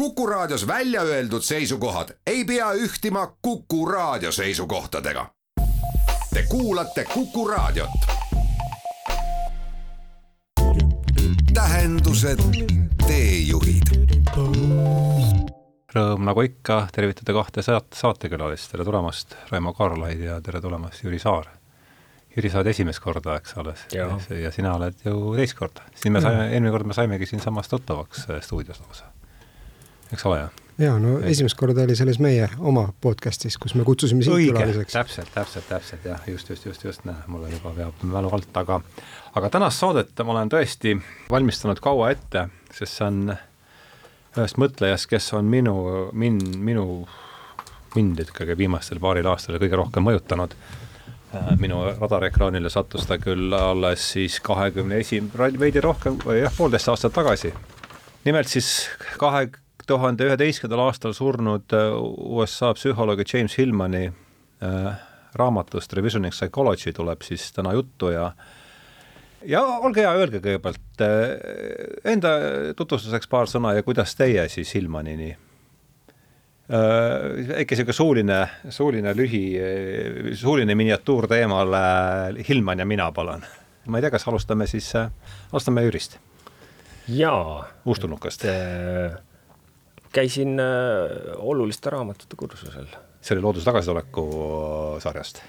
Kuku Raadios välja öeldud seisukohad ei pea ühtima Kuku Raadio seisukohtadega. Te kuulate Kuku Raadiot. tähendused, teejuhid. Rõõm nagu ikka tervitada kahte saate, saatekülalist, tere tulemast, Raimo Kaarlaid ja tere tulemast, Jüri Saar. Jüri, sa oled esimest korda, eks alles, ja. ja sina oled ju teist korda. siin me saime, eelmine kord me saimegi siinsamas tuttavaks äh, stuudios lausa, eks ole ju? jaa, no et... esimest korda oli selles meie oma podcast'is, kus me kutsusime sind külaliseks. täpselt, täpselt, täpselt jah, just, just, just, just, näe, mul juba veab mälu alt, aga aga tänast saadet ma olen tõesti valmistanud kaua ette, sest see on ühest mõtlejast, kes on minu, min-, minu, mind ikkagi viimastel paaril aastal kõige rohkem mõjutanud Äh, minu radarekraanile sattus ta küll alles siis kahekümne esi-, veidi rohkem, jah, poolteist aastat tagasi. nimelt siis kahe tuhande üheteistkümnendal aastal surnud äh, USA psühholoogi James Hillmani äh, raamatust Revisioning Psychology tuleb siis täna juttu ja ja olge hea, öelge kõigepealt äh, enda tutvustuseks paar sõna ja kuidas teie siis Hillmanini äkki niisugune suuline, suuline lühi, suuline miniatuur teemal Hillman ja mina, palun. ma ei tea, kas alustame siis, alustame Jürist. jaa. uustulnukast. Äh, käisin oluliste raamatute kursusel. see oli looduse tagasituleku sarjast?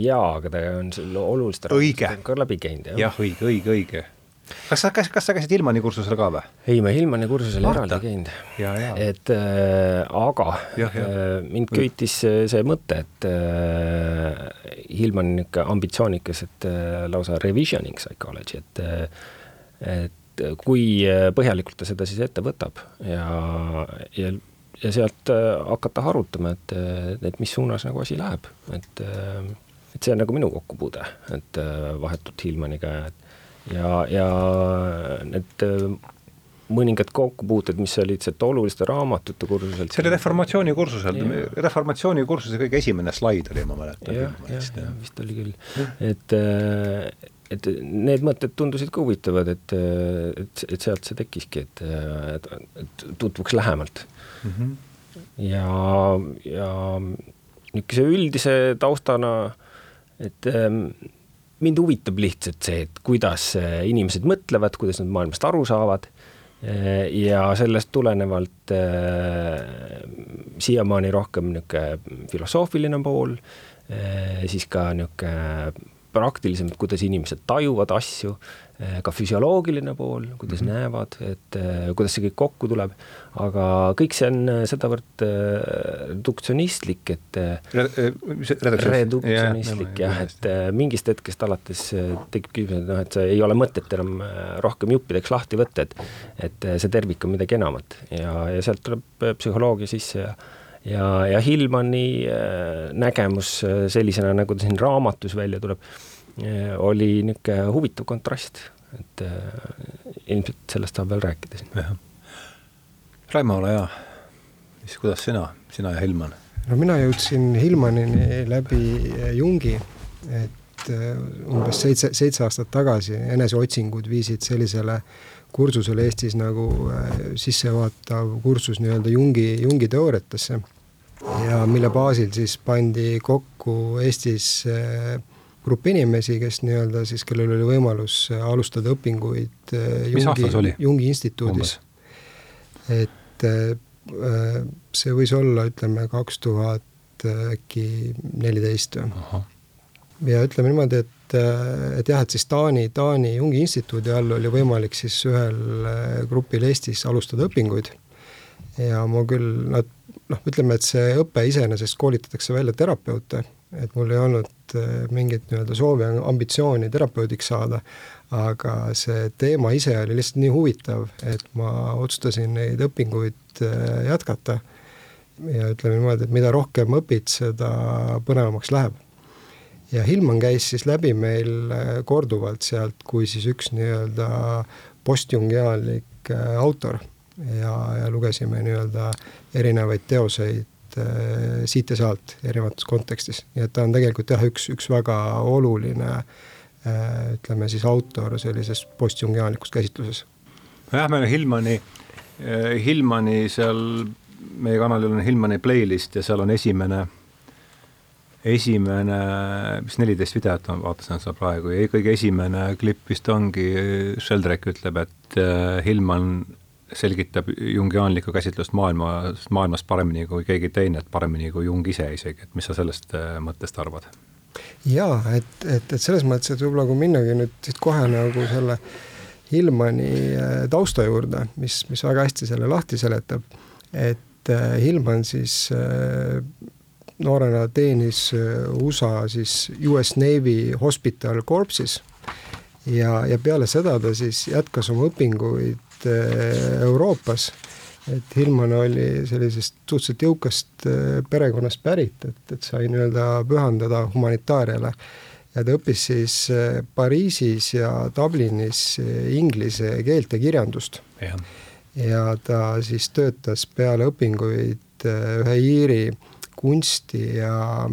jaa, aga ta on selle oluliste raamatutega ka läbi käinud, jah. jah, õige, õige, õige kas sa, kas, kas sa käisid Ilmani kursusel ka või? ei, ma Ilmani kursusel eraldi käinud. et äh, aga ja, ja. Äh, mind köitis see mõte, et äh, Ilman on niisugune ambitsioonikas, et äh, lausa revisioning psychology, et äh, et kui põhjalikult ta seda siis ette võtab ja, ja ja sealt äh, hakata harutama, et, et mis suunas nagu asi läheb, et äh, et see on nagu minu kokkupuude, et äh, vahetult Hillmaniga, et ja, ja need äh, mõningad kokkupuuted, mis olid sealt oluliste raamatute kursuselt. see oli reformatsiooni kursusel, reformatsiooni kursuse kõige esimene slaid oli, ma mäletan. jah, jah, vist oli küll, et äh, et need mõtted tundusid ka huvitavad, et, et, et sealt see tekkiski, et, et, et tutvuks lähemalt mm. -hmm. ja, ja niisuguse üldise taustana, et ähm, mind huvitab lihtsalt see, et kuidas äh, inimesed mõtlevad, kuidas nad maailmast aru saavad äh, ja sellest tulenevalt äh, siiamaani rohkem niisugune filosoofiline pool äh,, siis ka niisugune praktilisemalt, kuidas inimesed tajuvad asju äh,, ka füsioloogiline pool, kuidas mm -hmm. näevad, et äh, kuidas see kõik kokku tuleb, aga kõik see on äh, sedavõrd reduktsionistlik, et reduktsionistlik jah, et mingist hetkest alates tekib küsimus, et noh, et see ei ole mõtet enam rohkem juppideks lahti võtta, et et see tervik on midagi enamat ja, ja sealt tuleb psühholoogia sisse ja ja, ja Hillmani nägemus sellisena, nagu ta siin raamatus välja tuleb, oli niisugune huvitav kontrast, et ilmselt sellest saab veel rääkida siin Raimo, ole hea, mis, kuidas sina, sina ja Helman? no mina jõudsin Hillmanini läbi Jungi, et äh, umbes seitse, seitse aastat tagasi eneseotsingud viisid sellisele kursusele Eestis nagu äh, sissevaatav kursus nii-öelda Jungi, Jungi teooriatesse. Ja mille baasil siis pandi kokku Eestis äh, grupp inimesi, kes nii-öelda siis, kellel oli võimalus alustada õpinguid Jungi, Jungi instituudis. Et see võis olla, ütleme, kaks tuhat äkki neliteist või. ja ütleme niimoodi, et, et jah, et siis Taani, Taani Jungi instituudi all oli võimalik siis ühel grupil Eestis alustada õpinguid. Ja ma küll, nad noh, ütleme, et see õpe iseenesest koolitatakse välja terapeute, et mul ei olnud mingit nii-öelda soovi, ambitsiooni terapeudiks saada, aga see teema ise oli lihtsalt nii huvitav, et ma otsustasin neid õpinguid äh, jätkata. ja ütleme niimoodi, et mida rohkem õpid, seda põnevamaks läheb. ja Hillman käis siis läbi meil äh, korduvalt sealt kui siis üks nii-öelda postjungiaallik äh, autor ja, ja lugesime nii-öelda erinevaid teoseid siit ja sealt erinevates kontekstis, nii et ta on tegelikult jah, üks, üks väga oluline äh, Äh, ütleme siis autor sellises postjungiaanlikus käsitluses. nojah, meil on Hillmani Hillmani seal, meie kanalil on Hillmani playlist ja seal on esimene, esimene, mis neliteist videot ma vaatasin seda praegu ja kõige esimene klipp vist ongi, Sheldrake ütleb, et äh, Hillman selgitab jungiaanlikku käsitlust maailmas, maailmast paremini kui keegi teine, et paremini kui Jung ise isegi, et mis sa sellest äh, mõttest arvad? jaa, et, et, et selles mõttes, et võib-olla kui minnagi nüüd siit kohe nagu selle Hillmani äh, tausta juurde, mis, mis väga hästi selle lahti seletab, et äh, Hillman siis noorena teenis USA siis US Navy Hospital Corps'is ja, ja peale seda ta siis jätkas oma õpinguid Äh, Euroopas, et Hilman oli sellisest suhteliselt jõukast äh, perekonnast pärit, et, et sai nii-öelda pühandada humanitaariale. ja ta õppis siis äh, Pariisis ja Dublinis inglise keelt ja kirjandust. ja ta siis töötas peale õpinguid ühe Iiri kunsti ja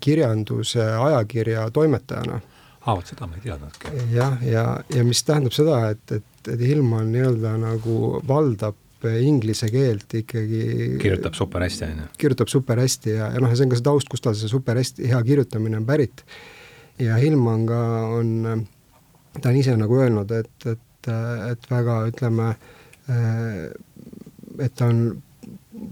kirjanduse ajakirja toimetajana aa, vot seda ma ei teadnudki. jah, ja, ja, ja mis tähendab seda, et, et, et Hilman nii-öelda nagu valdab inglise keelt ikkagi. kirjutab super hästi, on ju. kirjutab super hästi ja, ja noh, ja see on ka see taust, kust tal see super hästi, hea kirjutamine on pärit. ja Hilman ka on, ta on ise nagu öelnud, et, et, et väga ütleme, et ta on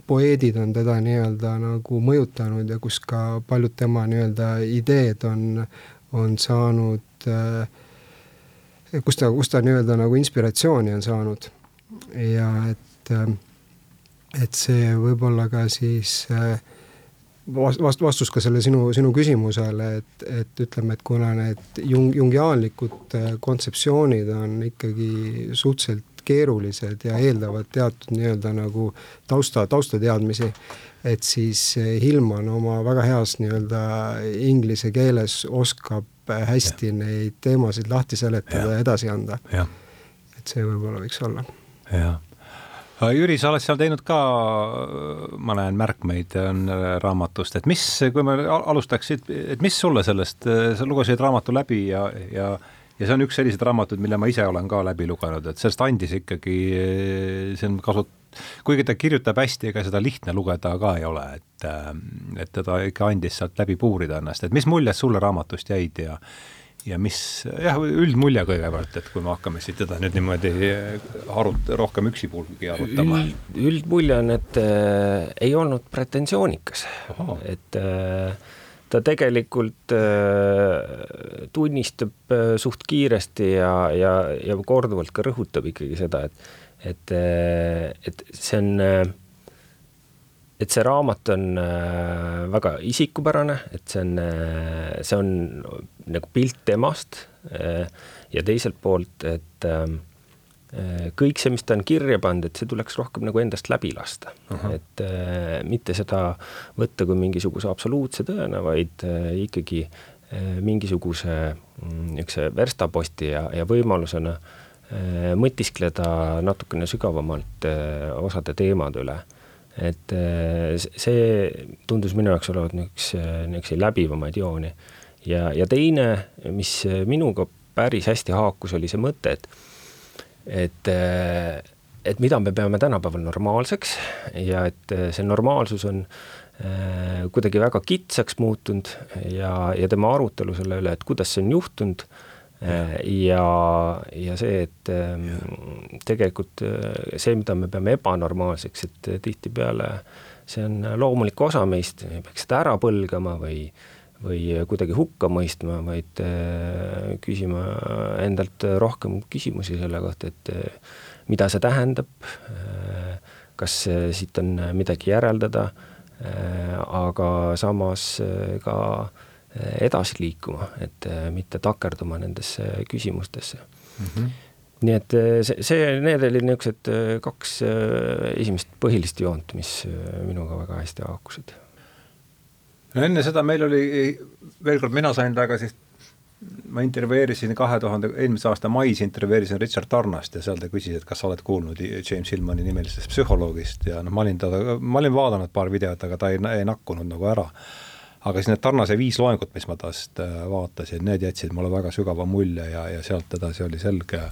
poeedid on teda nii-öelda nagu mõjutanud ja kus ka paljud tema nii-öelda ideed on, on saanud, äh, kus ta, kus ta nii-öelda nagu inspiratsiooni on saanud. Ja et, äh, et see võib-olla ka siis äh, vast-, vastus ka selle sinu, sinu küsimusele, et, et ütleme, et kuna need jung-, jungiaanlikud kontseptsioonid on ikkagi suhteliselt keerulised ja eeldavad teatud nii-öelda nagu tausta, taustateadmisi, et siis Hillman oma väga heas nii-öelda inglise keeles oskab hästi ja. neid teemasid lahti seletada ja, ja edasi anda. et see võib-olla võiks olla. jah. Jüri, sa oled seal teinud ka, ma näen märkmeid on raamatust, et mis, kui me alustaksid, et mis sulle sellest, sa lugesid raamatu läbi ja, ja ja see on üks selliseid raamatuid, mille ma ise olen ka läbi lugenud, et sellest andis ikkagi, see on kasut-, kuigi ta kirjutab hästi, ega seda lihtne lugeda ka ei ole, et et teda ikka andis sealt läbi puurida ennast, et mis muljed sulle raamatust jäid ja ja mis, jah, üldmulje kõigepealt, et kui me hakkame siit teda nüüd niimoodi arut-, rohkem üksipulgi arutama? Üld,. üldmulje on, et äh, ei olnud pretensioonikas, et äh, ta tegelikult äh, tunnistab äh, suht kiiresti ja, ja, ja korduvalt ka rõhutab ikkagi seda, et, et, äh, et see on, et see raamat on väga isikupärane, et see on, see on nagu pilt temast ja teiselt poolt, et kõik see, mis ta on kirja pannud, et see tuleks rohkem nagu endast läbi lasta uh. -huh. et äh, mitte seda võtta kui mingisuguse absoluutse tõena, vaid äh, ikkagi äh, mingisuguse mm, niisuguse verstaposti ja, ja võimalusena äh, mõtiskleda natukene sügavamalt äh, osade teemade üle. et äh, see tundus minu jaoks olevat niisuguse, niisuguseid läbivamaid jooni. ja, ja teine, mis minuga päris hästi haakus, oli see mõte, et et, äh, et mida me peame tänapäeval normaalseks ja et äh, see normaalsus on äh, kuidagi väga kitsaks muutunud ja, ja tema arutelu selle üle, et kuidas see on juhtunud ja, ja see, et ähm, tegelikult see, mida me peame ebanormaalseks, et tihtipeale see on loomulik osa meist, ei peaks seda ära põlgama või või kuidagi hukka mõistma, vaid äh, küsima endalt rohkem küsimusi selle kohta, et äh, mida see tähendab, äh, kas siit on midagi järeldada, aga samas ka edasi liikuma, et mitte takerduma nendesse küsimustesse mm. -hmm nii et see, see, need olid niisugused kaks esimest põhilist joont, mis minuga väga hästi haakusid no enne seda meil oli, veel kord, mina sain temaga siis, ma intervjueerisin kahe tuhande, eelmise aasta mais intervjueerisin Richard Tarnast ja seal ta küsis, et kas sa oled kuulnud James Hillmani nimelisest psühholoogist ja noh, ma olin teda, ma olin vaadanud paar videot, aga ta ei, ei nakkunud nagu ära. aga siis need Tarnase viis loengut, mis ma tast äh, vaatasin, need jätsid mulle väga sügava mulje ja, ja sealt edasi oli selge,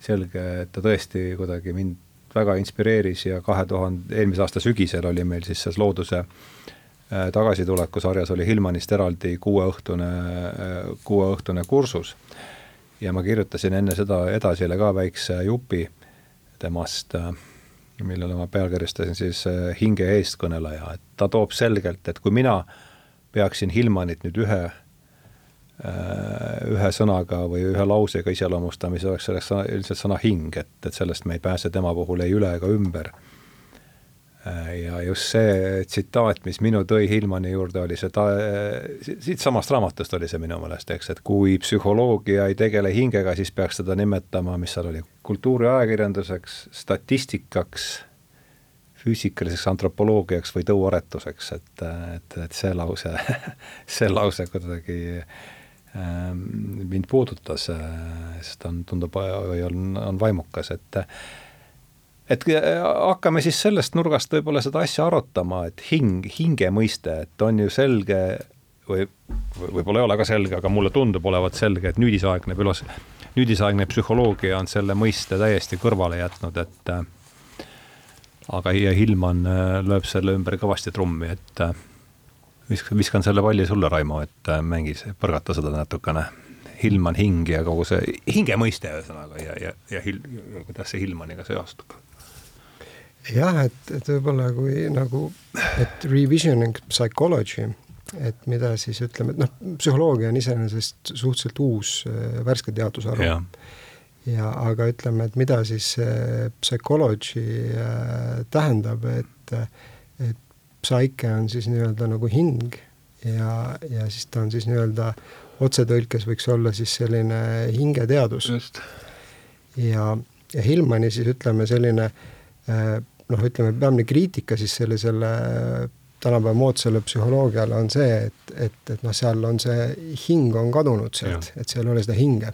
selge, et ta tõesti kuidagi mind väga inspireeris ja kahe tuhande, eelmise aasta sügisel oli meil siis selles looduse äh, tagasituleku sarjas oli Hillmanist eraldi kuueõhtune, äh, kuueõhtune kursus. ja ma kirjutasin enne seda Edasile ka väikse jupi temast, millele ma pealkirjastasin siis Hinge eestkõneleja, et ta toob selgelt, et kui mina peaksin Hillmanit nüüd ühe Äh, ühe sõnaga või ühe lausega iseloomustamise oleks selleks sõna, üldiselt sõna hing, et, et sellest me ei pääse tema puhul ei üle ega ümber. Äh, ja just see tsitaat, mis minu tõi Hillmani juurde, oli see ta, siitsamast raamatust oli see minu meelest, eks, et kui psühholoogia ei tegele hingega, siis peaks teda nimetama, mis seal oli, kultuuriajakirjanduseks, statistikaks, füüsikaliseks antropoloogiaks või tõuaretuseks, et, et, et see lause see lause kuidagi Ähm, mind puudutas, äh, sest on, tundub või on, on vaimukas, et et äh, hakkame siis sellest nurgast võib-olla seda asja arutama, et hing, hinge mõiste, et on ju selge või võib-olla ei ole ka selge, aga mulle tundub olevat selge, et nüüdisaegne filos-, nüüdisaegne psühholoogia on selle mõiste täiesti kõrvale jätnud, et äh, aga Hillman lööb selle ümber kõvasti trummi, et viskan, viskan selle palli sulle, Raimo, et äh, mängis, põrgata seda natukene. Hillman hing ja kogu see hinge mõiste ühesõnaga ja, ja, ja hil-, kuidas see Hillmaniga seostub? Jah, et, et võib-olla kui nagu, et revisioning psychology, et mida siis ütleme, et noh, psühholoogia on iseenesest suhteliselt uus äh, värske teadusharu ja. ja aga ütleme, et mida siis psychology äh, tähendab, et, et psaike on siis nii-öelda nagu hing ja, ja siis ta on siis nii-öelda otsetõlkes võiks olla siis selline hingeteadus. ja, ja Hillmani siis ütleme selline eh, noh, ütleme peamine kriitika siis sellisele tänapäeva moodsale psühholoogiale on see, et, et, et noh, seal on see hing on kadunud sealt, et seal ei ole seda hinge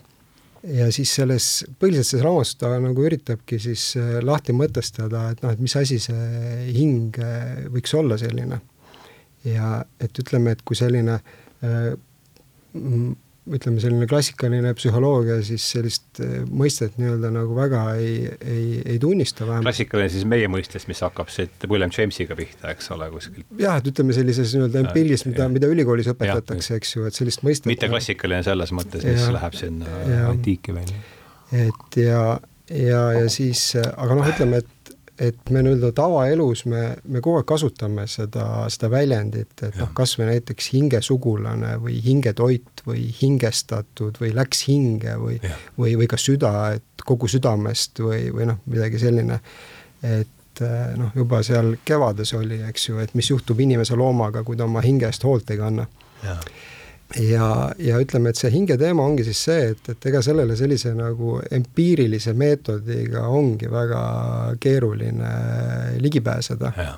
ja siis selles, põhiliselt selles raamatus ta nagu üritabki siis äh, lahti mõtestada, et noh, et mis asi see hing äh, võiks olla selline. ja et ütleme, et kui selline äh, ütleme, selline klassikaline psühholoogia siis sellist eh, mõistet nii-öelda nagu väga ei, ei, ei tunnista vähemalt. klassikaline siis meie mõistes, mis hakkab siit William Jamesiga pihta, eks ole, kuskilt. jah, et ütleme sellises nii-öelda empiiris, mida, mida ülikoolis õpetatakse, eks ju, et sellist mõistet mitte klassikaline selles mõttes, mis ja, läheb sinna antiiki välja. et ja, ja, ja siis, aga noh, ütleme, et et me nii-öelda tavaelus me, me kogu aeg kasutame seda, seda väljendit, et noh, kas või näiteks hingesugulane või hingetoit või hingestatud või läks hinge või, või, või ka süda, et kogu südamest või, või noh, midagi selline. et eh, noh, juba seal kevades oli, eks ju, et mis juhtub inimese loomaga, kui ta oma hinge eest hoolt ei kanna ja, ja ütleme, et see hingeteema ongi siis see, et, et ega sellele sellise nagu empiirilise meetodiga ongi väga keeruline ligi pääseda. ja,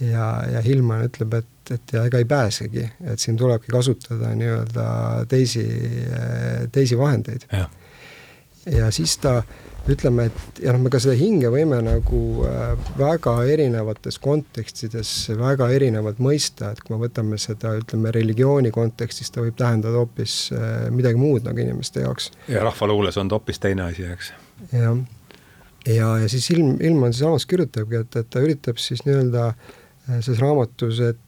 ja, ja Hillman ütleb, et, et ja ega ei pääsegi, et siin tulebki kasutada nii-öelda teisi, teisi vahendeid. ja siis ta ütleme, et ja noh, me ka seda hinge võime nagu äh, väga erinevates kontekstides väga erinevalt mõista, et kui me võtame seda, ütleme, religiooni kontekstis, ta võib tähendada hoopis äh, midagi muud nagu inimeste jaoks. ja rahvaluules on ta hoopis teine asi, eks. jah, ja, ja siis ilm, Ilman siis raamas kirjutabki, et, et ta üritab siis nii-öelda äh, selles raamatus, et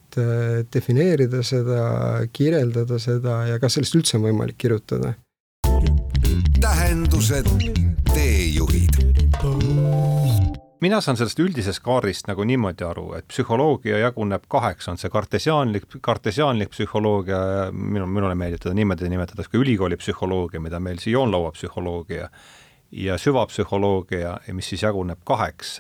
defineerida seda, kirjeldada seda ja kas sellest üldse on võimalik kirjutada. tähendused teejuhid. mina saan sellest üldisest kaardist nagu niimoodi aru, et psühholoogia jaguneb kaheks, on see kartesiaanlik, kartesiaanlik psühholoogia, minu, minule meeldib teda niimoodi nimetada ka ülikooli psühholoogia, mida meil see joonlaua psühholoogia ja süvapsühholoogia, mis siis jaguneb kaheks.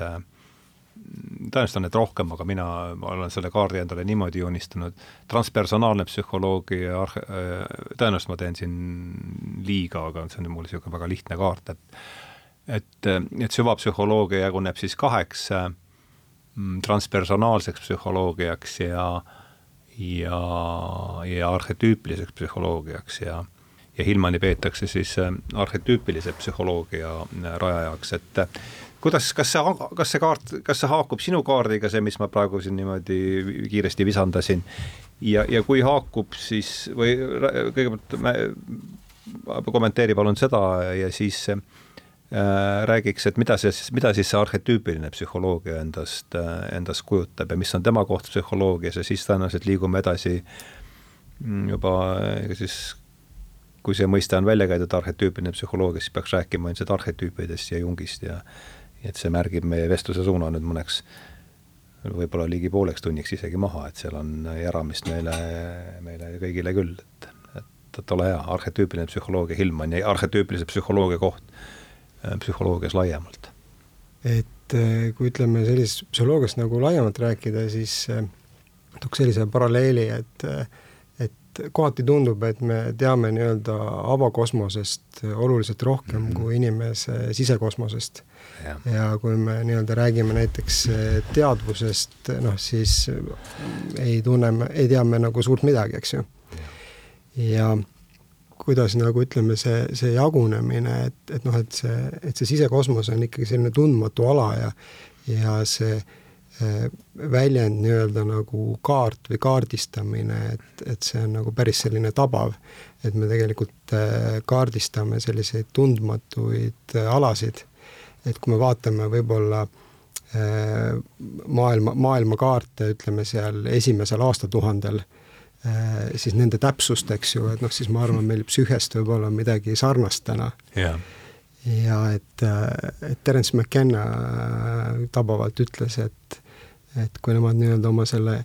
Tõenäoliselt on neid rohkem, aga mina olen selle kaardi endale niimoodi joonistanud, transpersonaalne psühholoogia, tõenäoliselt ma teen siin liiga, aga see on mul niisugune väga lihtne kaart, et et, et süvapsühholoogia jaguneb siis kaheks mm, transpersonaalseks psühholoogiaks ja ja, ja arhetüüpiliseks psühholoogiaks ja ja Hillmani peetakse siis arhetüüpilise psühholoogia rajajaks, et kuidas, kas see, kas see kaart, kas see haakub sinu kaardiga, see, mis ma praegu siin niimoodi kiiresti visandasin, ja, ja kui haakub, siis või kõigepealt kommenteeri palun seda ja siis räägiks, et mida siis, mida siis see arhetüüpiline psühholoogia endast, endast kujutab ja mis on tema koht psühholoogias ja siis tõenäoliselt liigume edasi mm, juba siis kui see mõiste on välja käidud, arhetüüpiline psühholoogia, siis peaks rääkima ilmselt arhetüüpidest ja Jungist ja et see märgib meie vestluse suuna nüüd mõneks võib-olla ligi pooleks tunniks isegi maha, et seal on jaramist meile, meile kõigile küll, et, et, et ole hea, arhetüüpiline psühholoogia Hillman ja arhetüüpilise psühholoogia koht. äh, psühholoogias laiemalt. et äh, kui ütleme sellisest psühholoogiast nagu laiemalt rääkida, siis äh, tooks sellise paralleeli, et et kohati tundub, et me teame nii-öelda avakosmosest oluliselt rohkem mm -hmm. kui inimese sisekosmosest ja, ja kui me nii-öelda räägime näiteks teadvusest, noh siis ei tunne, ei tea me nagu suurt midagi, eks ju. ja kuidas nagu ütleme, see, see jagunemine, et, et noh, et see, et see sisekosmos on ikkagi selline tundmatu ala ja ja see eh, väljend nii-öelda nagu kaart või kaardistamine, et, et see on nagu päris selline tabav, et me tegelikult eh, kaardistame selliseid tundmatuid alasid. Et kui me vaatame võib-olla äh, maailma, maailmakaarte, ütleme seal esimesel aastatuhandel, äh, siis nende täpsust, eks ju, et noh, siis ma arvan, meil psüühiast võib olla midagi sarnast täna yeah.. ja et, äh, et Terence McKenna tabavalt ütles, et, et kui nemad nii-öelda oma selle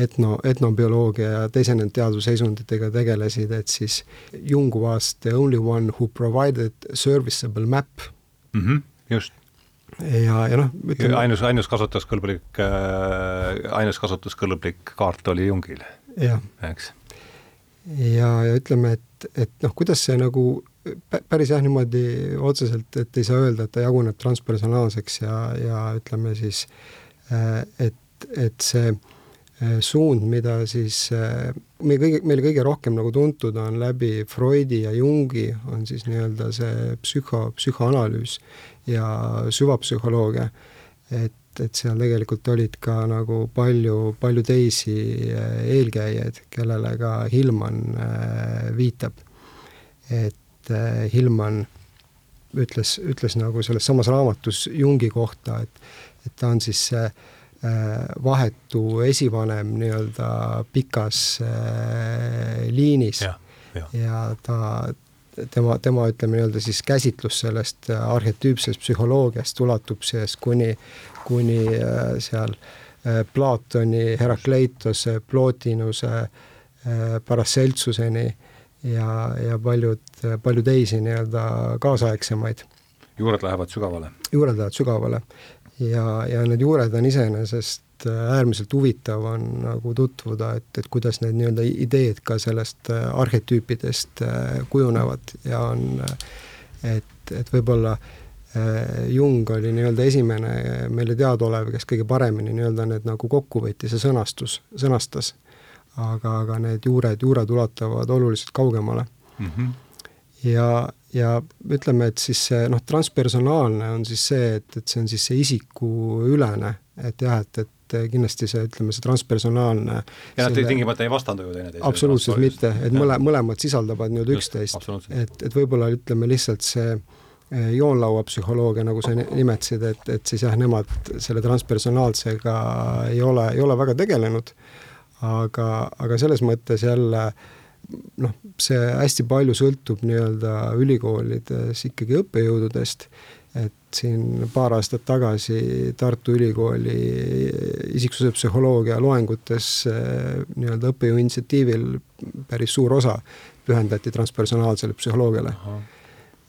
etno, etnobioloogia ja teisene teadusseisunditega tegelesid, et siis Jung was the only one who provided serviceable map mm. -hmm just. ja, ja noh, ütleme ainus, ainus kasutuskõlblik äh,, ainus kasutuskõlblik kaart oli Jungil, eks. ja, ja ütleme, et, et noh, kuidas see nagu päris jah, niimoodi otseselt, et ei saa öelda, et ta jaguneb transpersonaalseks ja, ja ütleme siis, äh, et, et see äh, suund, mida siis äh, meie kõige, meile kõige rohkem nagu tuntud on läbi Freudi ja Jungi, on siis nii-öelda see psühho, psühhoanalüüs ja süvapsühholoogia, et, et seal tegelikult olid ka nagu palju, palju teisi äh, eelkäijaid, kellele ka Hillman äh, viitab. et äh, Hillman ütles, ütles nagu selles samas raamatus Jungi kohta, et, et ta on siis see vahetu esivanem nii-öelda pikas äh, liinis ja, ja. ja ta, tema, tema ütleme nii-öelda siis käsitlus sellest arhetüüpsest psühholoogiast ulatub siis kuni, kuni äh, seal äh, Platoni, Herakleitose, Plotinuse, Paracelsuseni ja, ja paljud, palju teisi nii-öelda kaasaegsemaid. juured lähevad sügavale? juured lähevad sügavale ja, ja need juured on iseenesest Äh, äärmiselt huvitav on nagu tutvuda, et, et kuidas need nii-öelda ideed ka sellest äh, arhetüüpidest äh, kujunevad ja on, et, et võib-olla Jung oli nii-öelda esimene meile teadaolev, kes kõige paremini nii-öelda need nagu kokku võttis ja sõnastus, sõnastas. aga, aga need juured, juured ulatuvad oluliselt kaugemale mm. -hmm. ja, ja ütleme, et siis see noh, transpersonaalne on siis see, et, et see on siis see isikuülene, et jah, et, et et kindlasti see, ütleme, see transpersonaalne ja nad tingimata ei vastandu ju teineteisele. absoluutselt mitte, et mõle, mõlemad sisaldavad nii-öelda üksteist. et, et võib-olla ütleme lihtsalt see eh, joonlauapsühholoogia, nagu sa nimetasid, et, et siis jah, nemad selle transpersonaalsega ei ole, ei ole väga tegelenud, aga, aga selles mõttes jälle noh, see hästi palju sõltub nii-öelda ülikoolides ikkagi õppejõududest et siin paar aastat tagasi Tartu Ülikooli isiksuse psühholoogia loengutes eh, nii-öelda õppejõu initsiatiivil päris suur osa pühendati transpersonaalsele psühholoogiale.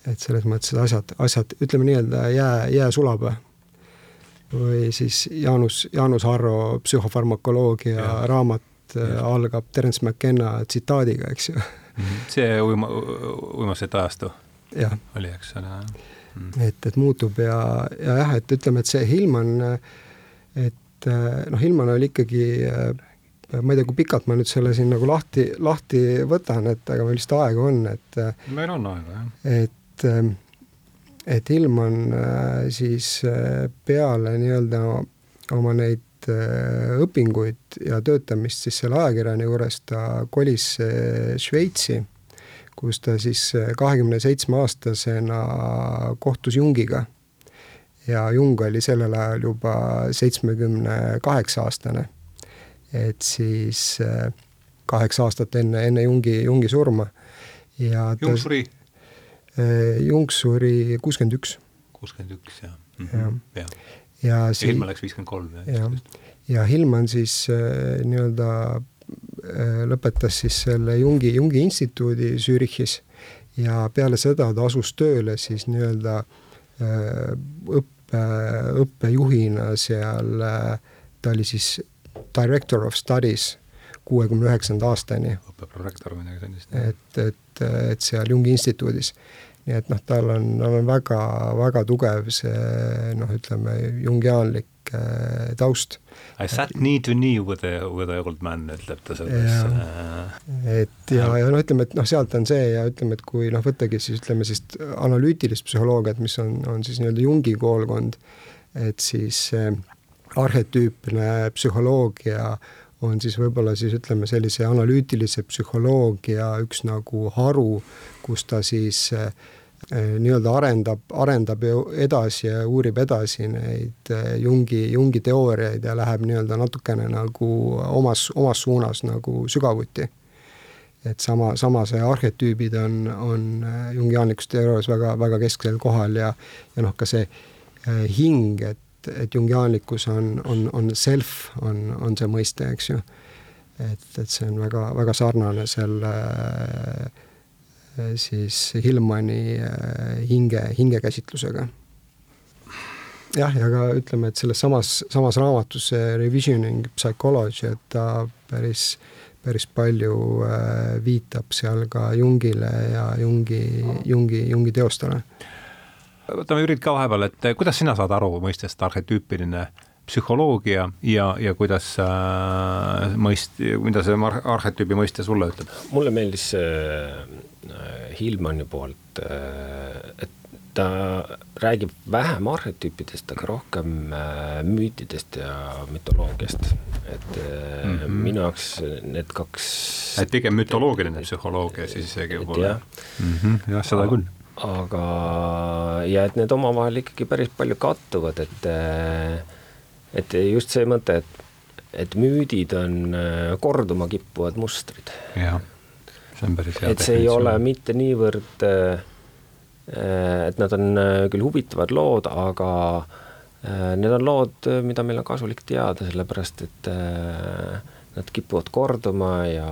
Et selles mõttes asjad, asjad, ütleme nii-öelda jää, jää sulab või siis Jaanus, Jaanus Harro psühhofarmakoloogia ja. raamat ja. Eh, algab Terence McKenna tsitaadiga, eks ju. Mhm. see uima, uimaste ajastu oli, eks ole mm.. et, et muutub ja, ja jah, et ütleme, et see Hillman, et noh, Hillman oli ikkagi ma ei tea, kui pikalt ma nüüd selle siin nagu lahti, lahti võtan, et aga meil vist aega on, et meil on aega, jah. et, et Hillman siis peale nii-öelda oma neid õpinguid ja töötamist siis selle ajakirjani juures ta kolis Šveitsi, kus ta siis kahekümne seitsme aastasena kohtus Jungiga. ja Jung oli sellel ajal juba seitsmekümne kaheksa aastane. et siis kaheksa aastat enne, enne Jungi, Jungi surma. ja ta, Jung suri? Jung suri kuuskümmend üks. kuuskümmend üks, jah mm. -hmm. ja, ja, ja, ja Hilma läks viiskümmend kolm, jah. ja Hilman siis äh, nii-öelda äh, lõpetas siis selle Jungi, Jungi instituudi Zürichis ja peale seda ta asus tööle siis nii-öelda äh, õppe, õppejuhina seal, ta oli siis director of studies kuuekümne üheksanda aastani. õppeprorektor või midagi sellist. et, et, et seal Jungi instituudis nii et noh, tal on, tal on väga, väga tugev see noh, ütleme jungiaanlik äh, taust. I sat knee to knee with the, with the old man, ütleb ta selles. et ja, ja noh, ütleme, et noh, sealt on see ja ütleme, et kui noh, võttagi siis ütleme siis analüütilist psühholoogiat, mis on, on siis nii-öelda Jungi koolkond, et siis äh, arhetüüpne psühholoogia on siis võib-olla siis ütleme, sellise analüütilise psühholoogia üks nagu haru, kus ta siis äh, äh, nii-öelda arendab, arendab edasi ja uurib edasi neid äh, Jungi, Jungi teooriaid ja läheb nii-öelda natukene nagu omas, omas suunas nagu sügavuti. et sama, sama see arhetüübid on, on jungiaanlikus teoorias väga, väga kesksel kohal ja, ja noh, ka see hing, et et jungiaanlikkus on, on, on self, on, on see mõiste, eks ju. et, et see on väga, väga sarnane selle siis Hillmani äh, hinge, hingekäsitlusega. jah, ja ka ütleme, et selles samas, samas raamatus see Revisioning Psychology, et ta päris, päris palju äh, viitab seal ka Jungile ja Jungi, Jungi, Jungi teostele võtame Jürit ka vahepeal, et kuidas sina saad aru mõistest arhetüüpiline psühholoogia ja, ja kuidas äh, mõist-, mida see arhetüübi mõiste sulle ütleb? mulle meeldis äh, Hillmani poolt äh,, et ta räägib vähem arhetüüpidest, aga rohkem äh, müütidest ja mütoloogiast. et äh, mm -hmm. minu jaoks need kaks et pigem mütoloogiline psühholoogia siis isegi võib-olla. jah mm -hmm,, jah, seda küll aga, ja et need omavahel ikkagi päris palju kattuvad, et et just see mõte, et, et müüdid on korduma kippuvad mustrid. jah, see on päris hea et see ei ole mitte niivõrd, et nad on küll huvitavad lood, aga need on lood, mida meil on kasulik teada, sellepärast et nad kipuvad korduma ja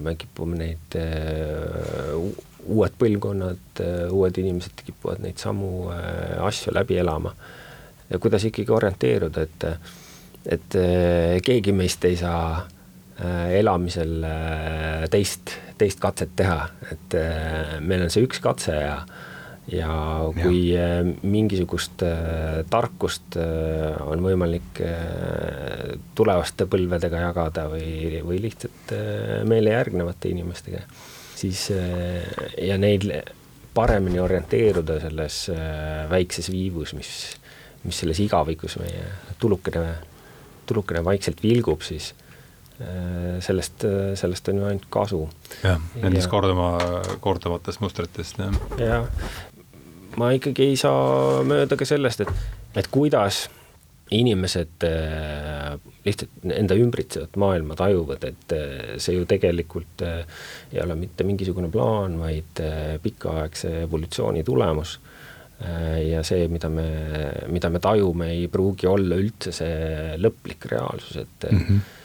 me kipume neid uued põlvkonnad, uued inimesed kipuvad neid samu äh, asju läbi elama. ja kuidas ikkagi orienteeruda, et, et äh, keegi meist ei saa äh, elamisel teist, teist katset teha, et meil on see üks katse ja ja kui ja. mingisugust tarkust on võimalik tulevaste põlvedega jagada või, või lihtsalt meile järgnevate inimestega siis äh, ja neil paremini orienteeruda selles äh, väikses viivus, mis, mis selles igavikus meie tulukene, tulukene vaikselt vilgub, siis äh, sellest, sellest on ju ainult kasu. jah, nendest ja, korduma, korduvatest mustritest, jah. jah, ma ikkagi ei saa mööda ka sellest, et, et kuidas inimesed lihtsalt enda ümbritsevat maailma tajuvad, et äh, see ju tegelikult äh, ei ole mitte mingisugune plaan, vaid pikaaegse evolutsiooni tulemus. ja see, mida me, mida me tajume, ei pruugi olla üldse see lõplik reaalsus, et mm -hmm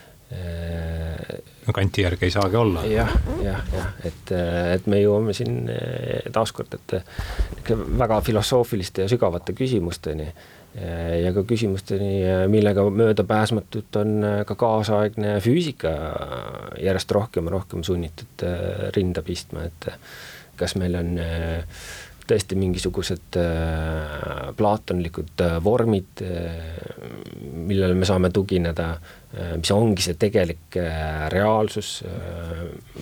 no kanti järgi ei saagi olla ja,. jah, jah, jah, et, et me jõuame siin taaskord, et väga filosoofiliste ja sügavate küsimusteni ja ka küsimusteni, äh, millega möödapääsmatult on äh, ka kaasaegne füüsika järjest rohkem ja rohkem sunnitud rinda pistma, et kas meil on tõesti mingisugused plaatonlikud vormid, millele me saame tugineda, mis ongi see tegelik reaalsus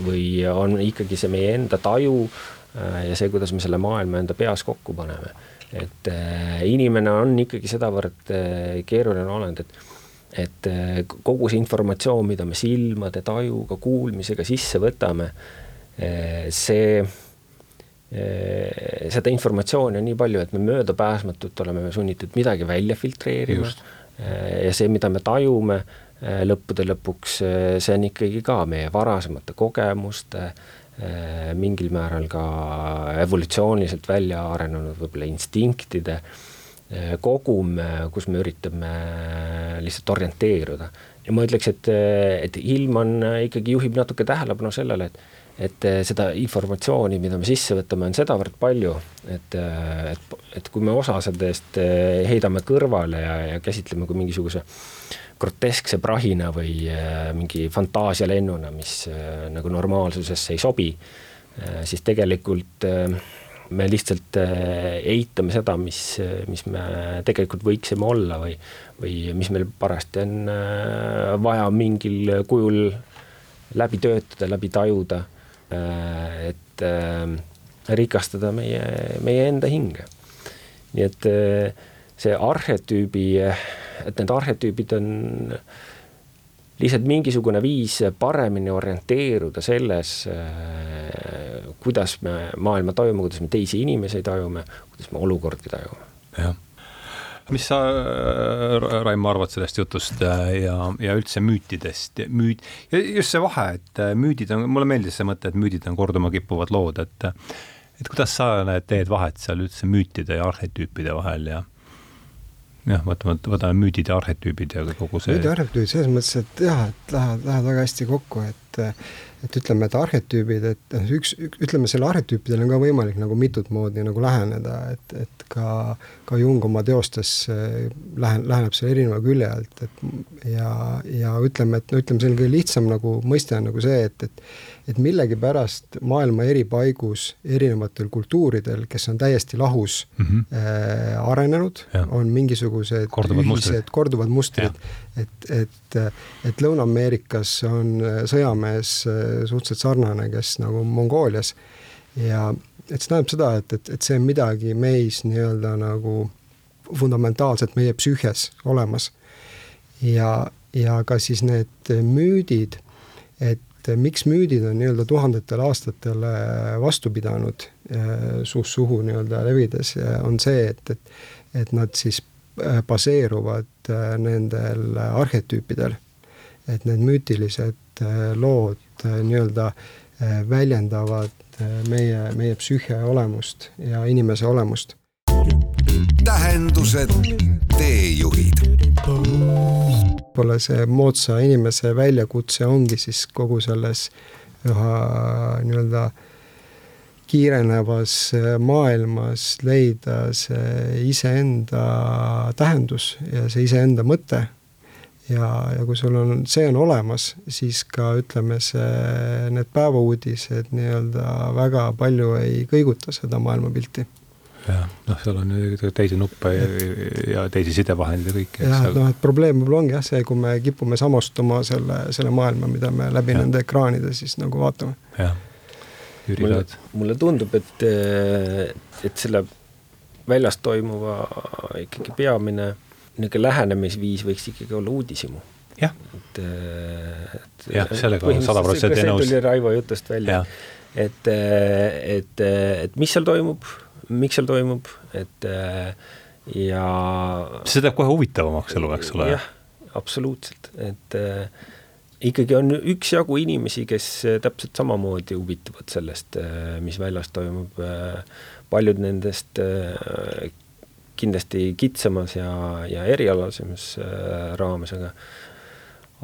või on ikkagi see meie enda taju ja see, kuidas me selle maailma enda peas kokku paneme et äh, inimene on ikkagi sedavõrd äh, keeruline olend, et et äh, kogu see informatsioon, mida me silmade, tajuga, kuulmisega sisse võtame, see seda informatsiooni on nii palju, et me möödapääsmatult oleme sunnitud midagi välja filtreerima Just. ja see, mida me tajume lõppude lõpuks, see on ikkagi ka meie varasemate kogemuste, mingil määral ka evolutsiooniliselt välja arenenud võib-olla instinktide kogum, kus me üritame lihtsalt orienteeruda. ja ma ütleks, et, et ilm on ikkagi juhib natuke tähelepanu sellele, et et seda informatsiooni, mida me sisse võtame, on sedavõrd palju, et, et, et kui me osa sellest heidame kõrvale ja, ja käsitleme kui mingisuguse groteskse prahina või mingi fantaasialennuna, mis nagu normaalsusesse ei sobi, siis tegelikult me lihtsalt eitame seda, mis, mis me tegelikult võiksime olla või, või mis meil parajasti on vaja mingil kujul läbi töötada, läbi tajuda Äh, et äh, rikastada meie, meie enda hinge. nii et äh, see arhetüübi, et need arhetüübid on lihtsalt mingisugune viis paremini orienteeruda selles, kuidas me maailma tajume, kuidas me teisi inimesi tajume, kuidas me olukordi tajume. jah mis sa, Raimo, arvad sellest jutust äh, ja, ja üldse müütidest, müüt, just see vahe, et äh, müüdid on, mulle meeldis see mõte, et müüdid on korduma kippuvad lood, et et kuidas sa näed, teed vahet seal üldse müütide ja arhetüüpide vahel ja jah, võtame, võtame müüdid ja arhetüübid ja kogu see. müüdi arhetüübid selles mõttes, et jah, et lähevad, lähevad väga hästi kokku, et et ütleme, et arhetüübid, et noh, üks, ütleme, selle arhetüüpidel on ka võimalik nagu mitut moodi nagu läheneda, et, et ka, ka Jung oma teostes äh, lähen-, läheneb selle erineva külje alt, et ja, ja ütleme, et no ütleme, see on kõige lihtsam nagu mõiste on nagu see, et, et et millegipärast maailma eri paigus erinevatel kultuuridel, kes on täiesti lahus mm -hmm. äh, arenenud, on mingisugused korduvad ühised, korduvad mustrid, et, et, et Lõuna-Ameerikas on sõjamees äh, suhteliselt sarnane, kes nagu Mongoolias. Ja et see tähendab seda, et, et, et see on midagi meis nii-öelda nagu fundamentaalselt meie psüühias olemas. ja, ja ka siis need müüdid, et miks müüdid on nii-öelda tuhandetel aastatel vastu pidanud suust suhu nii-öelda levides, on see, et, et, et nad siis baseeruvad nendel arhetüüpidel. et need müütilised lood nii-öelda väljendavad meie, meie psüühia olemust ja inimese olemust. tähendused, teejuhid. Võib-olla see moodsa inimese väljakutse ongi siis kogu selles üha nii-öelda kiirenevas maailmas leida see iseenda tähendus ja see iseenda mõte ja, ja kui sul on, see on olemas, siis ka ütleme, see, need päevauudised nii-öelda väga palju ei kõiguta seda maailmapilti. Jah, noh, seal on teisi nuppe ja, ja teisi sidevahendeid ja kõike. jah, et noh, et probleem võib-olla ongi jah see, kui me kipume samastuma selle, selle maailma, mida me läbi ja. nende ekraanide siis nagu vaatame. jah, Jüri mulle, mulle tundub, et, et selle väljas toimuva ikkagi peamine niisugune lähenemisviis võiks ikkagi olla uudishimu. jah. et, et jah, sellega olen sada protsenti nõus. see tuli Raivo jutust välja. et, et, et mis seal toimub, miks seal toimub, et ja see teeb kohe huvitavamaks elu, eks ole. jah, absoluutselt, et äh, ikkagi on üksjagu inimesi, kes täpselt samamoodi huvituvad sellest, mis väljas toimub, paljud nendest kindlasti kitsamas ja, ja erialasemas äh, raames, aga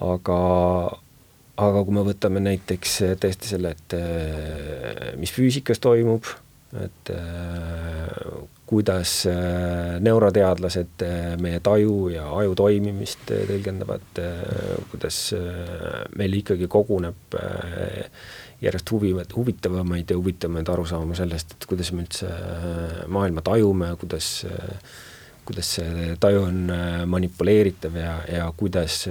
aga, aga kui me võtame näiteks tõesti selle, et äh, mis füüsikas toimub, et äh, kuidas äh, neuroteadlased äh, meie taju ja aju toimimist äh, tõlgendavad äh,, kuidas äh, meil ikkagi koguneb äh, järjest huvivad, huvitavamaid ja huvitavamaid arusaamu sellest, et kuidas me üldse äh, maailma tajume, kuidas, äh, kuidas see taju on äh, manipuleeritav ja, ja kuidas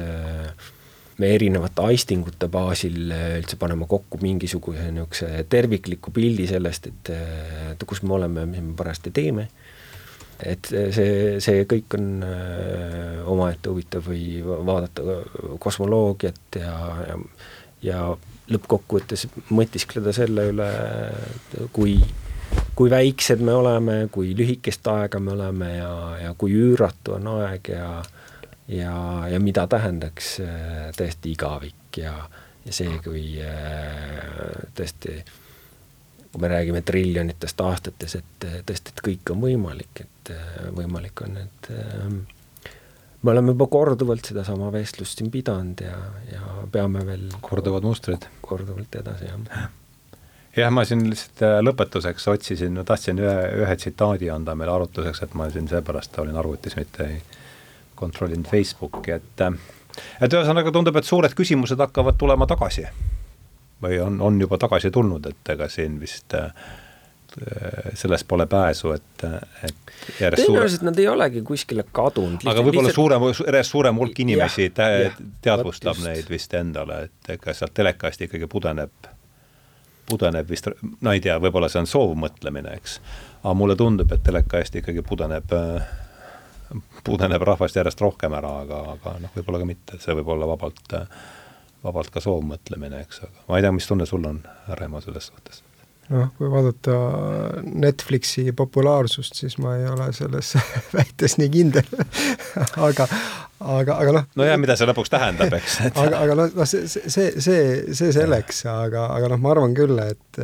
me erinevate aistingute baasil üldse paneme kokku mingisuguse niisuguse tervikliku pildi sellest, et, et kus me oleme, mis me parajasti teeme. Et see, see kõik on omaette huvitav või vaadata kosmoloogiat ja, ja, ja lõppkokkuvõttes mõtiskleda selle üle, kui, kui väiksed me oleme, kui lühikest aega me oleme ja, ja kui üüratu on aeg ja ja, ja mida tähendaks äh, tõesti igavik ja, ja see, kui äh, tõesti kui me räägime triljonitest aastates, et tõesti, et kõik on võimalik, et võimalik on, et me oleme juba korduvalt sedasama vestlust siin pidanud ja, ja peame veel korduvad mustrid. korduvalt edasi, jah. jah, ma siin lihtsalt äh, lõpetuseks otsisin, ma tahtsin ühe, ühe tsitaadi anda meile arutluseks, et ma siin seepärast olin arvutis, mitte ei kontrollinud Facebooki, et äh, et ühesõnaga tundub, et suured küsimused hakkavad tulema tagasi. või on, on juba tagasi tulnud, et ega siin vist äh, Äh, sellest pole pääsu, et, et tõenäoliselt nad ei olegi kuskile kadunud. aga võib-olla lihtsalt... suurem, järjest suurem hulk inimesi ja, ja, teadvustab neid vist endale, et ega sealt telekast ikkagi pudeneb, pudeneb vist, no ei tea, võib-olla see on soovmõtlemine, eks. aga mulle tundub, et teleka eest ikkagi pudeneb, pudeneb rahvast järjest rohkem ära, aga, aga noh, võib-olla ka mitte, see võib olla vabalt, vabalt ka soovmõtlemine, eks, aga ma ei tea, mis tunne sul on, Remo, selles suhtes noh, kui vaadata Netflixi populaarsust, siis ma ei ole selles väites nii kindel aga, aga, aga noh. nojah, mida see lõpuks tähendab, eks et... aga, aga noh, noh see, see, see, see selleks, aga, aga noh, ma arvan küll, et,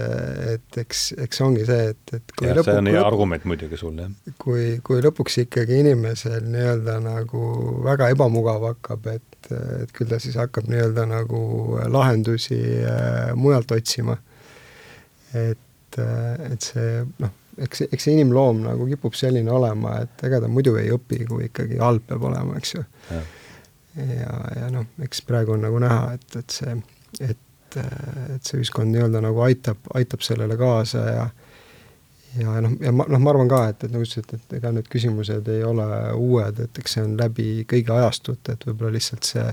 et eks, eks ongi see, et, et kui ja, lõpuks see on hea argument muidugi sul, jah. kui, kui lõpuks ikkagi inimesel nii-öelda nagu väga ebamugav hakkab, et, et küll ta siis hakkab nii-öelda nagu lahendusi äh, mujalt otsima et, et see noh, eks, eks see inimloom nagu kipub selline olema, et ega ta muidu ei õpi, kui ikkagi halb peab olema, eks ju. ja, ja, ja noh, eks praegu on nagu näha, et, et see, et, et see ühiskond nii-öelda nagu aitab, aitab sellele kaasa ja ja noh, ja ma, noh, ma arvan ka, et, et nagu sa ütlesid, et ega need küsimused ei ole uued, et eks see on läbi kõigi ajastute, et võib-olla lihtsalt see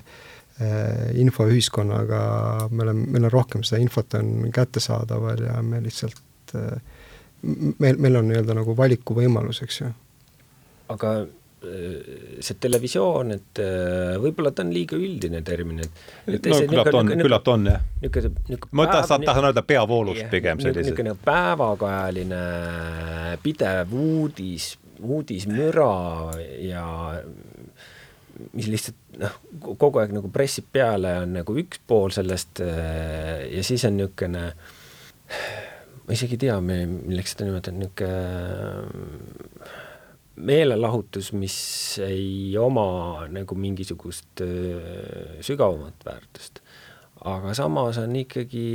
infoühiskonnaga, me oleme, meil on rohkem seda infot on kättesaadaval ja me lihtsalt, eh, meil, meil on nii-öelda nagu valikuvõimalus, eks ju. aga eh, see televisioon, et võib-olla ta on liiga üldine termin, et, et no küllap ta on, küllap ta on, jah. ma tahan, tahan öelda peavoolust pigem sellised. niisugune päevakajaline pidev uudis, uudismüra ja mis lihtsalt noh, kogu aeg nagu pressib peale, on nagu üks pool sellest äh, ja siis on niisugune, ma isegi ei tea, milleks seda nimetada, niisugune meelelahutus, mis ei oma nagu mingisugust äh, sügavamat väärtust. aga samas on ikkagi,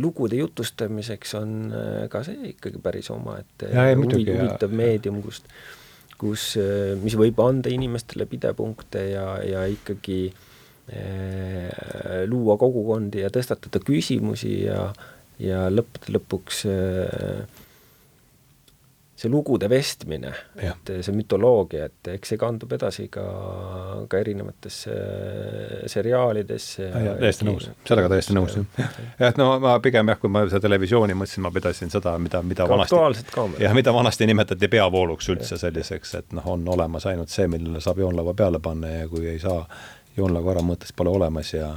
lugude jutustamiseks on äh, ka see ikkagi päris omaette huvitav meedium, kust kus, eh, mis võib anda inimestele pidepunkte ja, ja ikkagi eh, luua kogukondi ja tõstatada küsimusi ja, ja lõppude lõpuks eh, see lugude vestmine, et see mütoloogia, et eks see kandub edasi ka, ka erinevatesse seriaalidesse. täiesti nõus, sellega täiesti nõus, jah. jah, et no ma pigem jah, kui ma seda televisiooni mõtlesin, ma pidasin seda, mida, mida ka vanasti, jah, mida vanasti nimetati peavooluks üldse selliseks, et noh, on olemas ainult see, millele saab joonlauva peale panna ja kui ei saa joonlauga ära mõttes pole olemas ja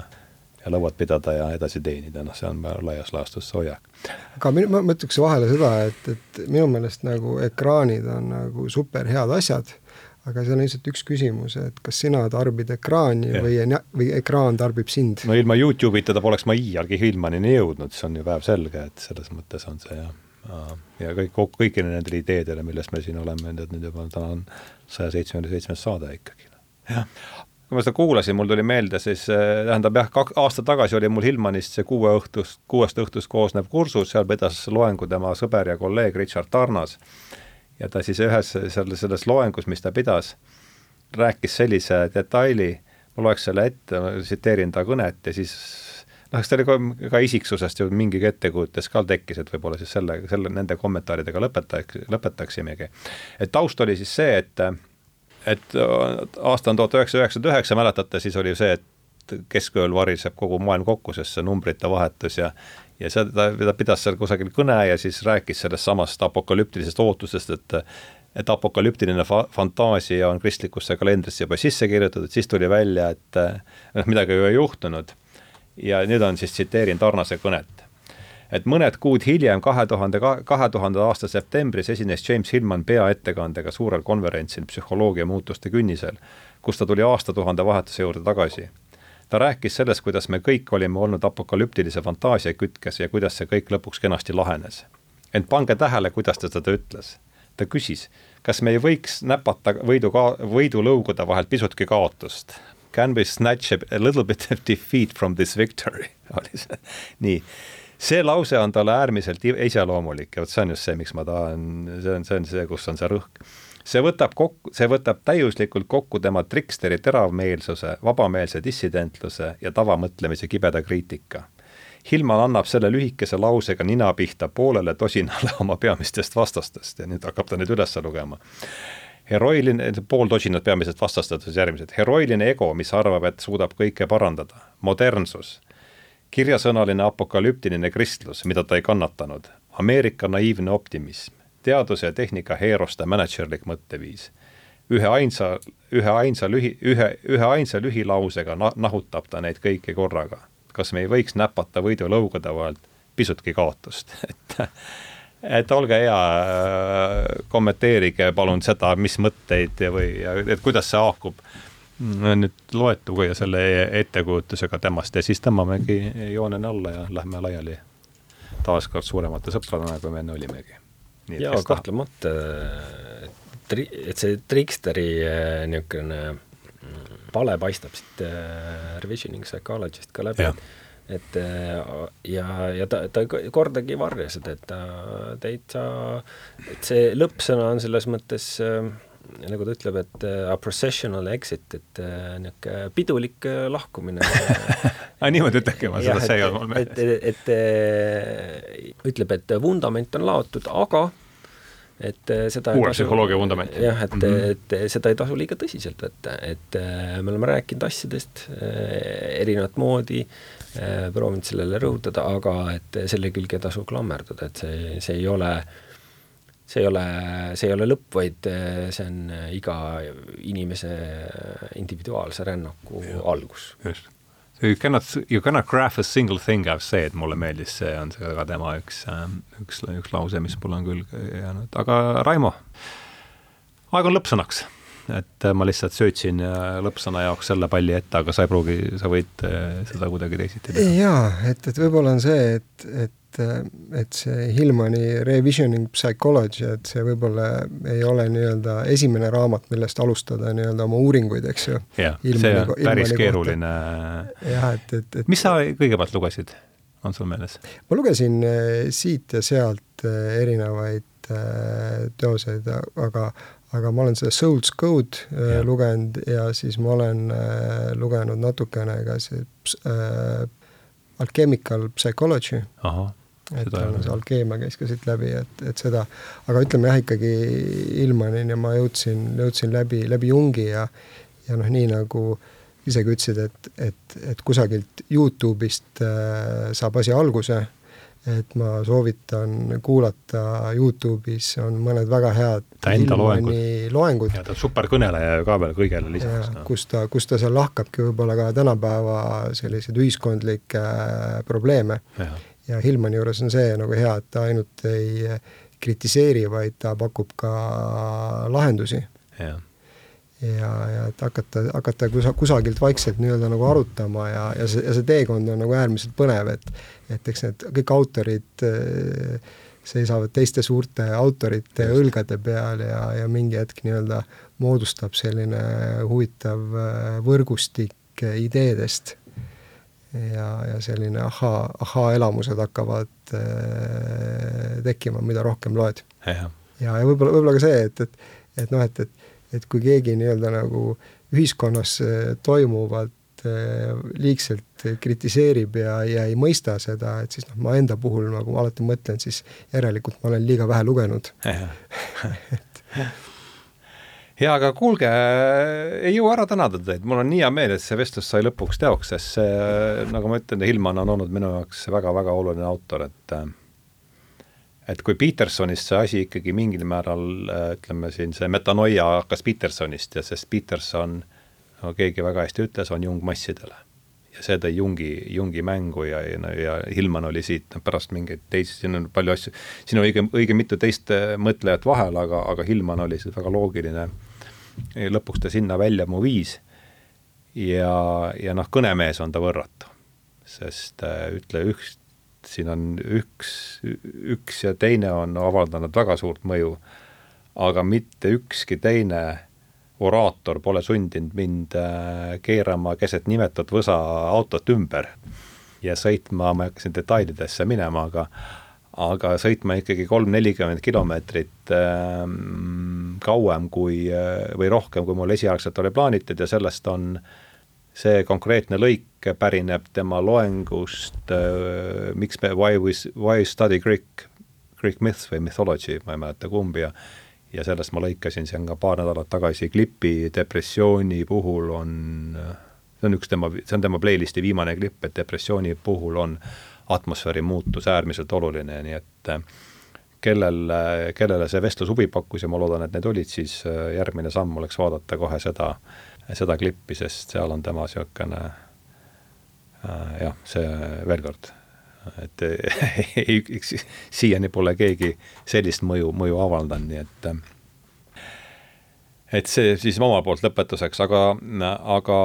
ja lauad pidada ja edasi teenida, noh, see on laias laastus see hoiak. aga minu, ma, ütleks vahele seda, et, et minu meelest nagu ekraanid on nagu super head asjad, aga seal on lihtsalt üks küsimus, et kas sina tarbid ekraani ja. või, või ekraan tarbib sind? no ilma Youtube'ita ta poleks ma iialgi Hillmanini jõudnud, see on ju päevselge, et selles mõttes on see jah. ja kõik, kõikidele nendele ideedele, millest me siin oleme, nüüd juba täna on saja seitsmekümne seitsmes saade ikkagi. jah, kui ma seda kuulasin, mul tuli meelde siis, äh, tähendab jah, kak-, aasta tagasi oli mul Hillmanist see kuue õhtust, kuuest õhtust koosnev kursus, seal pidas loengu tema sõber ja kolleeg Richard Tarnas. ja ta siis ühes selles, selles loengus, mis ta pidas, rääkis sellise detaili, ma loeks selle ette, tsiteerin ta kõnet ja siis noh, eks ta oli ka, ka isiksusest ju mingi ettekujutus ka tekkis, et võib-olla siis selle, selle, nende kommentaaridega lõpetaks, lõpetaksimegi. et taust oli siis see, et et äh, aasta on tuhat üheksasada üheksakümmend üheksa, mäletate, siis oli see, et keskööl variseb kogu maailm kokku, sest see numbrite vahetus ja ja seda, ta pidas seal kusagil kõne ja siis rääkis sellest samast apokalüptilisest ootusest, et et apokalüptiline fa-, fantaasia on kristlikusse kalendrisse juba sisse kirjutatud, siis tuli välja, et noh, midagi ju ei juhtunud. ja nüüd on siis, tsiteerin Tarnase kõnet. Et mõned kuud hiljem, kahe tuhande, kahe tuhande aasta septembris esines James Hillman peaettekandega suurel konverentsil psühholoogia muutuste künnisel, kus ta tuli aastatuhande vahetuse juurde tagasi. ta rääkis sellest, kuidas me kõik olime olnud apokalüptilise fantaasia kütkes ja kuidas see kõik lõpuks kenasti lahenes. ent pange tähele, kuidas ta seda ütles. ta küsis, kas me ei võiks näpata võidu ka-, võidulõugude vahelt pisutki kaotust. Can we snatch a little bit of defeat from this victory, oli see, nii see lause on talle äärmiselt iseloomulik ja vot see on just see, miks ma tahan, see on, see on see, kus on see rõhk. see võtab kokku, see võtab täiuslikult kokku tema triksteri teravmeelsuse, vabameelse dissidentluse ja tavamõtlemise kibeda kriitika. Hillman annab selle lühikese lausega nina pihta poolele tosinale oma peamistest vastastest ja nüüd hakkab ta neid üles lugema heroiline, pool tosinat peamisest vastastest järgmised, heroiline ego, mis arvab, et suudab kõike parandada, modernsus, kirjasõnaline apokalüptiline kristlus, mida ta ei kannatanud, Ameerika naiivne optimism, teaduse ja tehnika heeroste mänedžerlik mõtteviis. ühe ainsa, ühe ainsa lühi, ühe, ühe ainsa lühilausega na-, nahutab ta neid kõiki korraga. kas me ei võiks näpata võidulõugude vahelt? Pisutki kaotust, et et olge hea, kommenteerige palun seda, mis mõtteid või, et kuidas see haakub nüüd loetuga ja selle ettekujutusega temast ja siis tõmbamegi jooneni alla ja lähme laiali taaskord suuremate sõpradena, kui me enne olimegi. jaa, kahtlemata, et see Tricksteri äh, niisugune mm, pale paistab siit äh, Revisioning Psychologist ka läbi, et äh, ja, ja ta, ta kordagi ei varja seda, et ta täitsa, et see lõppsõna on selles mõttes äh, nagu ta ütleb, et uh, a processional exit, et uh, niisugune pidulik uh, lahkumine aa, niimoodi ütlebki, ma seda see ei olnud mul meeles. et, et, ütleb, et vundament on laotud, aga et seda uue psühholoogia vundament. jah, et mm, -hmm. et seda ei tasu liiga tõsiselt võtta, et me oleme rääkinud asjadest erinevat moodi, proovinud sellele rõhutada, aga et selle külge ei tasu klammerduda, et see, see ei ole äh, see ei ole, see ei ole lõpp, vaid eh, see on eh, iga inimese individuaalse rännaku ja, algus. just. You cannot, you cannot graph a single thing I've said, mulle meeldis, see on see ka tema üks, üks, üks lause, mis mulle on küll jäänud, aga Raimo, aeg on lõppsõnaks et ma lihtsalt söötsin lõppsõna jaoks selle palli ette, aga sa ei pruugi, sa võid seda kuidagi teisiti teha. jaa, et, et võib-olla on see, et, et et see Hillmani Revisioning Psychology, et see võib-olla ei ole nii-öelda esimene raamat, millest alustada nii-öelda oma uuringuid, eks ju. jah, see on päris Ilmani keeruline. jah, et, et, et mis sa kõigepealt lugesid, on sul meeles? ma lugesin eh, siit ja sealt eh, erinevaid eh, teoseid, aga aga ma olen seda Soul's Code ja. lugenud ja siis ma olen lugenud natukene ka see äh, Alchemical Psychology. Et tal see alkeemia käis ka siit läbi, et, et seda, aga ütleme jah, ikkagi Ilmanini ma jõudsin, jõudsin läbi, läbi Jungi ja ja noh, nii nagu isegi ütlesid, et, et, et kusagilt Youtube'ist äh, saab asi alguse, et ma soovitan kuulata Youtube'is on mõned väga head ta enda loengud. loengud. ja ta on superkõneleja ka veel kõigele lisaks. No. kus ta, kus ta seal lahkabki võib-olla ka tänapäeva selliseid ühiskondlikke äh, probleeme ja ja Hillmani juures on see nagu hea, et ta ainult ei kritiseeri, vaid ta pakub ka lahendusi. ja, ja, ja et hakata, hakata kusa-, kusagilt vaikselt nii-öelda nagu arutama ja, ja see, ja see teekond on nagu äärmiselt põnev, et et eks need kõik autorid seisavad teiste suurte autorite Just. õlgade peal ja, ja mingi hetk nii-öelda moodustab selline huvitav võrgustik ideedest ja, ja selline ahaa, ahaa-elamused hakkavad äh, tekkima, mida rohkem loed. ja, ja võib-olla, võib-olla ka see, et, et, et noh, et, et, et kui keegi nii-öelda nagu ühiskonnas äh, toimuvat äh, liigselt kritiseerib ja, ja ei mõista seda, et siis noh, ma enda puhul nagu alati mõtlen, siis järelikult ma olen liiga vähe lugenud. Et ja aga kuulge, ei jõua ära tänada teid, mul on nii hea meel, et see vestlus sai lõpuks teoks, sest see, nagu ma ütlen, Hillman on olnud minu jaoks väga-väga oluline autor, et et kui Petersonist see asi ikkagi mingil määral, ütleme siin, see metanoia hakkas Petersonist ja sest Peterson, no keegi väga hästi ütles, on Jung massidele. ja see tõi Jungi, Jungi mängu ja, ja, ja Hillman oli siit noh, pärast mingeid teisi, siin on palju asju, siin on õige, õige mitu teist mõtlejat vahel, aga, aga Hillman oli siis väga loogiline. Lõpuks ta sinna välja mu viis. ja, ja noh, kõnemees on ta võrratu, sest äh, ütle üks, siin on üks, üks ja teine on avaldanud väga suurt mõju, aga mitte ükski teine oraator pole sundinud mind äh, keerama keset nimetut võsa autot ümber ja sõitma, ma ei hakka siin detailidesse minema, aga aga sõitma ikkagi kolm-nelikümmend kilomeetrit äh, kauem kui äh, või rohkem, kui mul esialgselt oli plaanitud ja sellest on see konkreetne lõik pärineb tema loengust äh, miks me, why we, why study Greek, Greek myths või mythology, ma ei mäleta kumb ja ja sellest ma lõikasin siin ka paar nädalat tagasi klipi depressiooni puhul on, see on üks tema, see on tema playlisti viimane klipp, et depressiooni puhul on atmosfääri muutus äärmiselt oluline, nii et kellel, kellele see vestlus huvi pakkus ja ma loodan, et need olid, siis järgmine samm oleks vaadata kohe seda, seda klippi, sest seal on tema niisugune jah, see veel kord, et ei, siiani pole keegi sellist mõju, mõju avaldanud, nii et et see siis omalt poolt lõpetuseks, aga, aga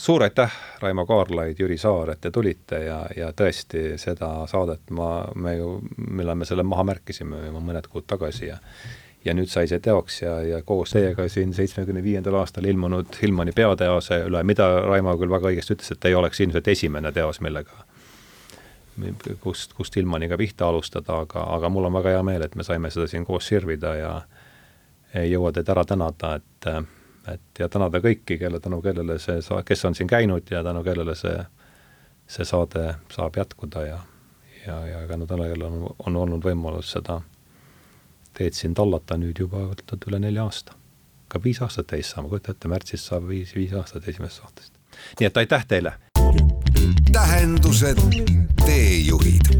suur aitäh, Raimo Kaarlaid, Jüri Saar, et te tulite ja, ja tõesti seda saadet ma, me ju, millal me selle maha märkisime juba mõned kuud tagasi ja ja nüüd sai see teoks ja, ja koos teiega siin seitsmekümne viiendal aastal ilmunud Hillmani peateose üle, mida Raimo küll väga õigesti ütles, et ei oleks ilmselt esimene teos, millega kust, kust Hillmaniga pihta alustada, aga, aga mul on väga hea meel, et me saime seda siin koos sirvida ja ei jõua teid ära tänada, et, et ja tänada kõiki, kelle, tänu kellele see sa-, kes on siin käinud ja tänu kellele see, see saade saab jätkuda ja, ja, ja ka tänu kellele on, on olnud võimalus seda teed siin tallata nüüd juba üle nelja aasta. ka viis aastat täis saama, kujuta ette, märtsis saab viis, viis aastat esimesest saatest. nii et aitäh teile! tähendused, teejuhid